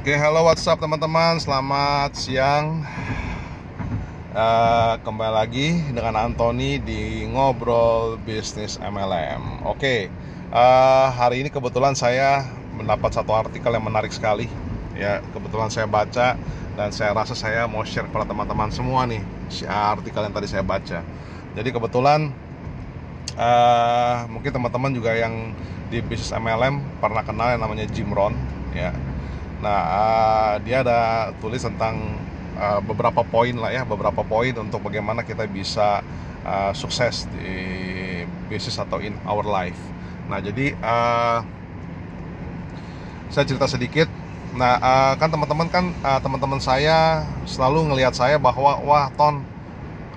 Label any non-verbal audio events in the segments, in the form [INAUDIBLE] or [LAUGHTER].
Oke, halo WhatsApp teman-teman, selamat siang. Uh, kembali lagi dengan Anthony di ngobrol bisnis MLM. Oke, uh, hari ini kebetulan saya mendapat satu artikel yang menarik sekali. Ya, kebetulan saya baca dan saya rasa saya mau share kepada teman-teman semua nih si artikel yang tadi saya baca. Jadi kebetulan uh, mungkin teman-teman juga yang di bisnis MLM pernah kenal yang namanya Jim Rohn, ya Nah, uh, dia ada tulis tentang uh, beberapa poin lah ya, beberapa poin untuk bagaimana kita bisa uh, sukses di bisnis atau in our life. Nah, jadi uh, saya cerita sedikit. Nah, uh, kan teman-teman kan uh, teman-teman saya selalu ngelihat saya bahwa wah Ton,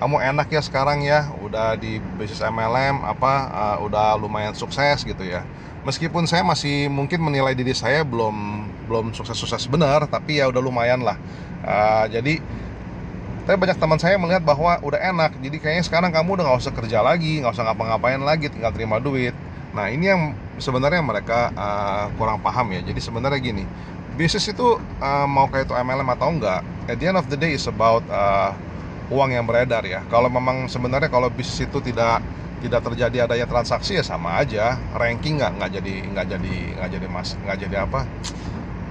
kamu enak ya sekarang ya, udah di bisnis MLM apa, uh, udah lumayan sukses gitu ya meskipun saya masih mungkin menilai diri saya belum belum sukses-sukses benar tapi ya udah lumayan lah. Uh, jadi tapi banyak teman saya melihat bahwa udah enak jadi kayaknya sekarang kamu udah nggak usah kerja lagi nggak usah ngapa-ngapain lagi tinggal terima duit. Nah ini yang sebenarnya mereka uh, kurang paham ya. Jadi sebenarnya gini bisnis itu uh, mau kayak itu MLM atau enggak at the end of the day is about uh, uang yang beredar ya. Kalau memang sebenarnya kalau bisnis itu tidak tidak terjadi adanya transaksi ya sama aja. Ranking nggak nggak jadi nggak jadi nggak jadi mas nggak jadi apa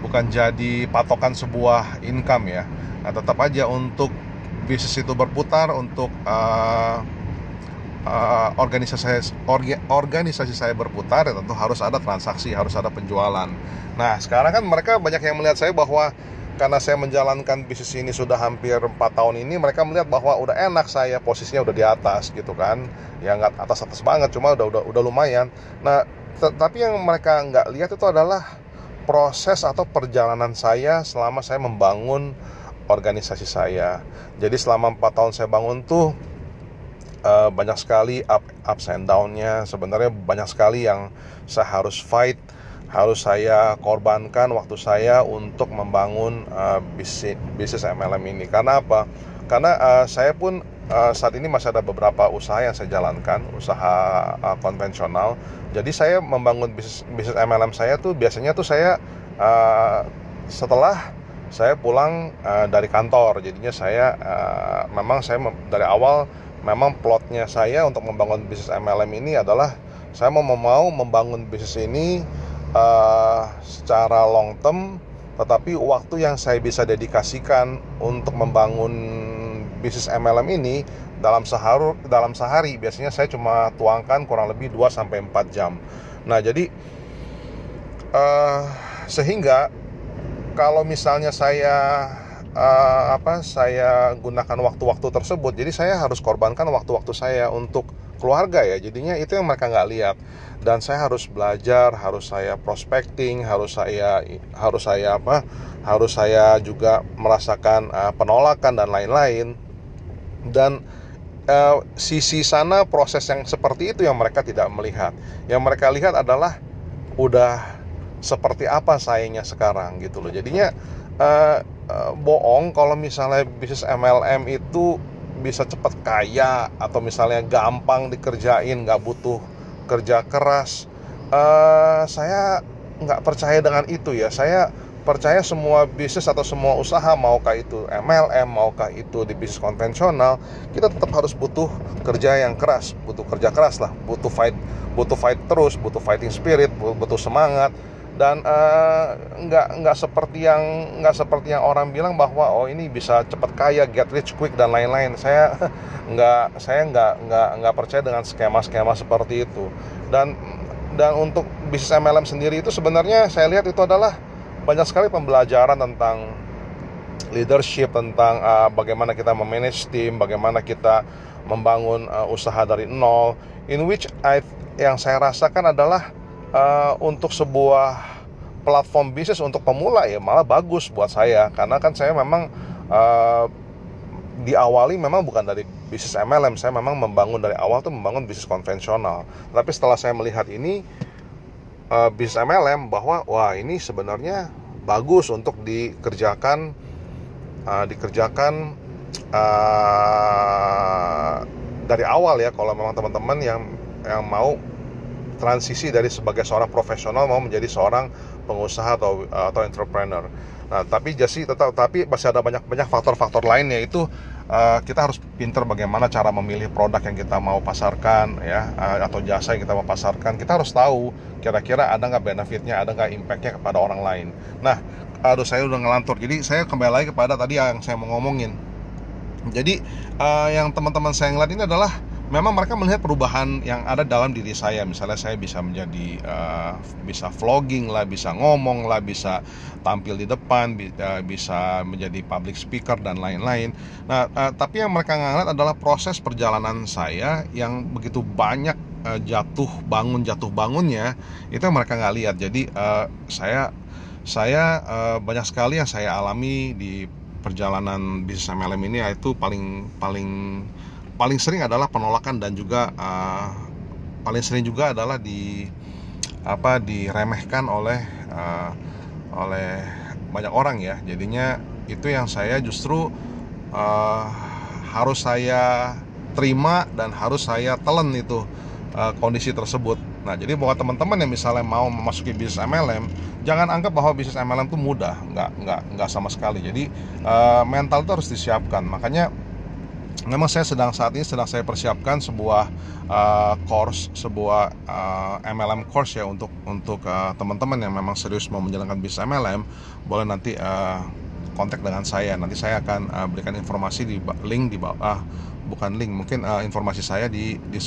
bukan jadi patokan sebuah income ya. Nah tetap aja untuk bisnis itu berputar untuk uh, uh, organisasi orga, organisasi saya berputar ya tentu harus ada transaksi harus ada penjualan. Nah sekarang kan mereka banyak yang melihat saya bahwa karena saya menjalankan bisnis ini sudah hampir 4 tahun ini mereka melihat bahwa udah enak saya posisinya udah di atas gitu kan. Ya nggak atas atas banget cuma udah udah udah lumayan. Nah tapi yang mereka nggak lihat itu adalah proses atau perjalanan saya selama saya membangun organisasi saya jadi selama 4 tahun saya bangun tuh uh, banyak sekali up ups and downnya sebenarnya banyak sekali yang saya harus fight harus saya korbankan waktu saya untuk membangun uh, bisnis bisnis MLM ini. Karena apa? Karena uh, saya pun uh, saat ini masih ada beberapa usaha yang saya jalankan, usaha uh, konvensional. Jadi saya membangun bisnis bisnis MLM saya tuh biasanya tuh saya uh, setelah saya pulang uh, dari kantor. Jadinya saya uh, memang saya dari awal memang plotnya saya untuk membangun bisnis MLM ini adalah saya mau mau membangun bisnis ini uh, secara long term tetapi waktu yang saya bisa dedikasikan untuk membangun bisnis MLM ini dalam sehari dalam sehari biasanya saya cuma tuangkan kurang lebih 2 sampai 4 jam. Nah, jadi uh, sehingga kalau misalnya saya uh, apa saya gunakan waktu-waktu tersebut jadi saya harus korbankan waktu-waktu saya untuk keluarga ya. Jadinya itu yang mereka nggak lihat. Dan saya harus belajar harus saya prospecting harus saya harus saya apa harus saya juga merasakan uh, penolakan dan lain-lain dan uh, sisi sana proses yang seperti itu yang mereka tidak melihat. Yang mereka lihat adalah udah seperti apa sayangnya sekarang gitu loh. Jadinya uh, uh, bohong kalau misalnya bisnis MLM itu bisa cepat kaya atau misalnya gampang dikerjain nggak butuh kerja keras. Uh, saya nggak percaya dengan itu ya. Saya percaya semua bisnis atau semua usaha maukah itu MLM maukah itu di bisnis konvensional kita tetap harus butuh kerja yang keras butuh kerja keras lah butuh fight butuh fight terus butuh fighting spirit butuh semangat. Dan uh, nggak nggak seperti yang nggak seperti yang orang bilang bahwa oh ini bisa cepat kaya get rich quick dan lain-lain. Saya [LAUGHS] nggak saya nggak nggak nggak percaya dengan skema-skema seperti itu. Dan dan untuk bisnis MLM sendiri itu sebenarnya saya lihat itu adalah banyak sekali pembelajaran tentang leadership tentang uh, bagaimana kita memanage tim bagaimana kita membangun uh, usaha dari nol in which I yang saya rasakan adalah uh, untuk sebuah platform bisnis untuk pemula ya malah bagus buat saya. Karena kan saya memang uh, diawali memang bukan dari bisnis MLM saya memang membangun dari awal tuh membangun bisnis konvensional. Tapi setelah saya melihat ini uh, bisnis MLM bahwa wah ini sebenarnya bagus untuk dikerjakan uh, dikerjakan uh, dari awal ya kalau memang teman-teman yang yang mau transisi dari sebagai seorang profesional mau menjadi seorang pengusaha atau atau entrepreneur. Nah, tapi Jesse tetap tapi masih ada banyak banyak faktor-faktor lainnya itu uh, kita harus pinter bagaimana cara memilih produk yang kita mau pasarkan ya uh, atau jasa yang kita mau pasarkan. Kita harus tahu kira-kira ada nggak benefitnya, ada nggak impactnya kepada orang lain. Nah, aduh saya udah ngelantur. Jadi saya kembali lagi kepada tadi yang saya mau ngomongin. Jadi uh, yang teman-teman saya ngeliat ini adalah memang mereka melihat perubahan yang ada dalam diri saya. Misalnya saya bisa menjadi uh, bisa vlogging lah bisa ngomong lah bisa tampil di depan uh, bisa menjadi public speaker dan lain-lain. Nah uh, tapi yang mereka ngeliat adalah proses perjalanan saya yang begitu banyak uh, jatuh bangun jatuh bangunnya itu yang mereka nggak lihat. Jadi uh, saya saya uh, banyak sekali yang saya alami di perjalanan bisnis MLM ini yaitu paling paling paling sering adalah penolakan dan juga uh, paling sering juga adalah di apa diremehkan oleh uh, oleh banyak orang ya. Jadinya itu yang saya justru uh, harus saya terima dan harus saya telan itu uh, kondisi tersebut. Nah jadi buat teman-teman yang misalnya mau memasuki bisnis MLM jangan anggap bahwa bisnis MLM itu mudah. Nggak nggak nggak sama sekali. Jadi uh, mental itu harus disiapkan. Makanya memang saya sedang saat ini sedang saya persiapkan sebuah uh, course, sebuah uh, MLM course ya untuk untuk uh, teman-teman yang memang serius mau menjalankan bisnis MLM, boleh nanti uh, kontak dengan saya. Nanti saya akan uh, berikan informasi di link di bawah, uh, bukan link, mungkin uh, informasi saya di, di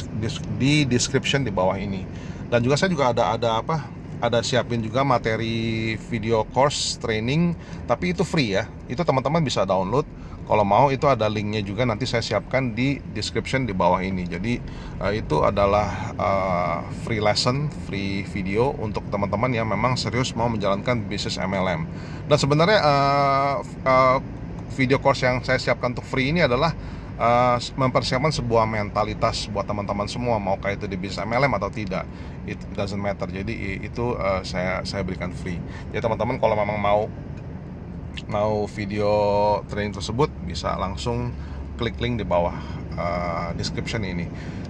di description di bawah ini. Dan juga saya juga ada ada apa? Ada siapin juga materi video course training, tapi itu free ya. Itu teman-teman bisa download kalau mau itu ada linknya juga nanti saya siapkan di description di bawah ini. Jadi uh, itu adalah uh, free lesson, free video untuk teman-teman yang memang serius mau menjalankan bisnis MLM. Dan sebenarnya uh, uh, video course yang saya siapkan untuk free ini adalah uh, mempersiapkan sebuah mentalitas buat teman-teman semua mau kayak itu di bisnis MLM atau tidak it doesn't matter jadi itu uh, saya saya berikan free jadi teman-teman kalau memang mau mau video training tersebut bisa langsung klik link di bawah uh, description ini.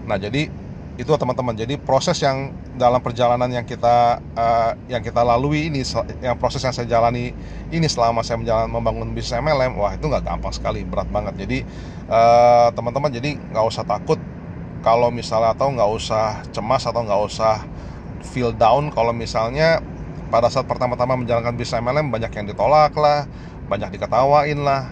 Nah, jadi itu teman-teman. Jadi proses yang dalam perjalanan yang kita uh, yang kita lalui ini, yang proses yang saya jalani ini selama saya menjalan membangun bisnis MLM, wah itu nggak gampang sekali, berat banget. Jadi uh, teman-teman, jadi nggak usah takut kalau misalnya atau nggak usah cemas atau nggak usah feel down kalau misalnya pada saat pertama-tama menjalankan bisnis MLM banyak yang ditolak lah, banyak diketawain lah.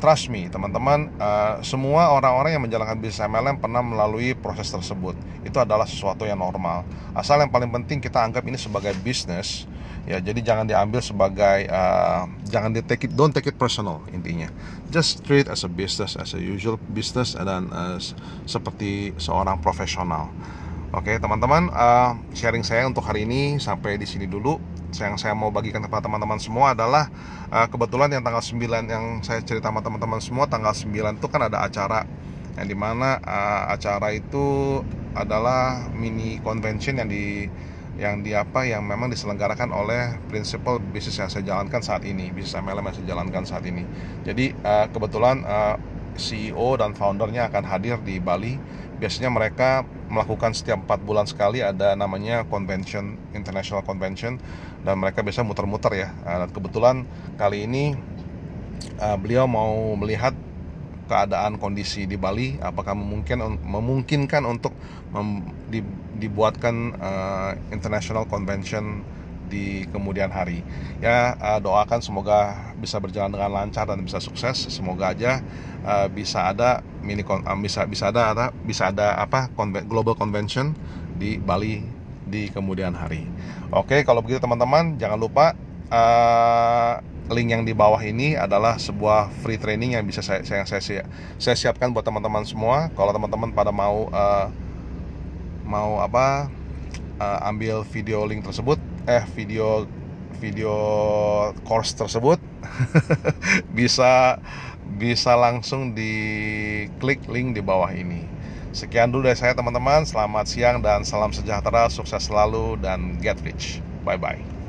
Trust me, teman-teman, uh, semua orang-orang yang menjalankan bisnis MLM pernah melalui proses tersebut. Itu adalah sesuatu yang normal. Asal yang paling penting kita anggap ini sebagai bisnis, ya. Jadi jangan diambil sebagai, uh, jangan di take it, don't take it personal intinya. Just treat as a business, as a usual business, dan uh, seperti seorang profesional. Oke teman-teman, uh, sharing saya untuk hari ini sampai di sini dulu. Yang saya mau bagikan kepada teman-teman semua adalah uh, kebetulan yang tanggal 9 yang saya cerita sama teman-teman semua tanggal 9 itu kan ada acara yang di mana uh, acara itu adalah mini convention yang di yang di apa yang memang diselenggarakan oleh prinsipal bisnis yang saya jalankan saat ini bisnis MLM yang saya jalankan saat ini jadi kebetulan CEO dan foundernya akan hadir di Bali. Biasanya mereka melakukan setiap empat bulan sekali ada namanya convention international convention dan mereka biasa muter-muter ya. Nah, dan kebetulan kali ini uh, beliau mau melihat keadaan kondisi di Bali. Apakah memungkinkan memungkinkan untuk mem, di, dibuatkan uh, international convention di kemudian hari. Ya uh, doakan semoga bisa berjalan dengan lancar dan bisa sukses. Semoga aja uh, bisa ada mini uh, bisa bisa ada bisa ada apa global convention di Bali di kemudian hari. Oke, kalau begitu teman-teman jangan lupa link yang di bawah ini adalah sebuah free training yang bisa saya saya saya, saya siapkan buat teman-teman semua. Kalau teman-teman pada mau mau apa uh, ambil video link tersebut eh video video course tersebut [LAUGHS] bisa bisa langsung di klik link di bawah ini. Sekian dulu dari saya teman-teman. Selamat siang dan salam sejahtera, sukses selalu dan get rich. Bye bye.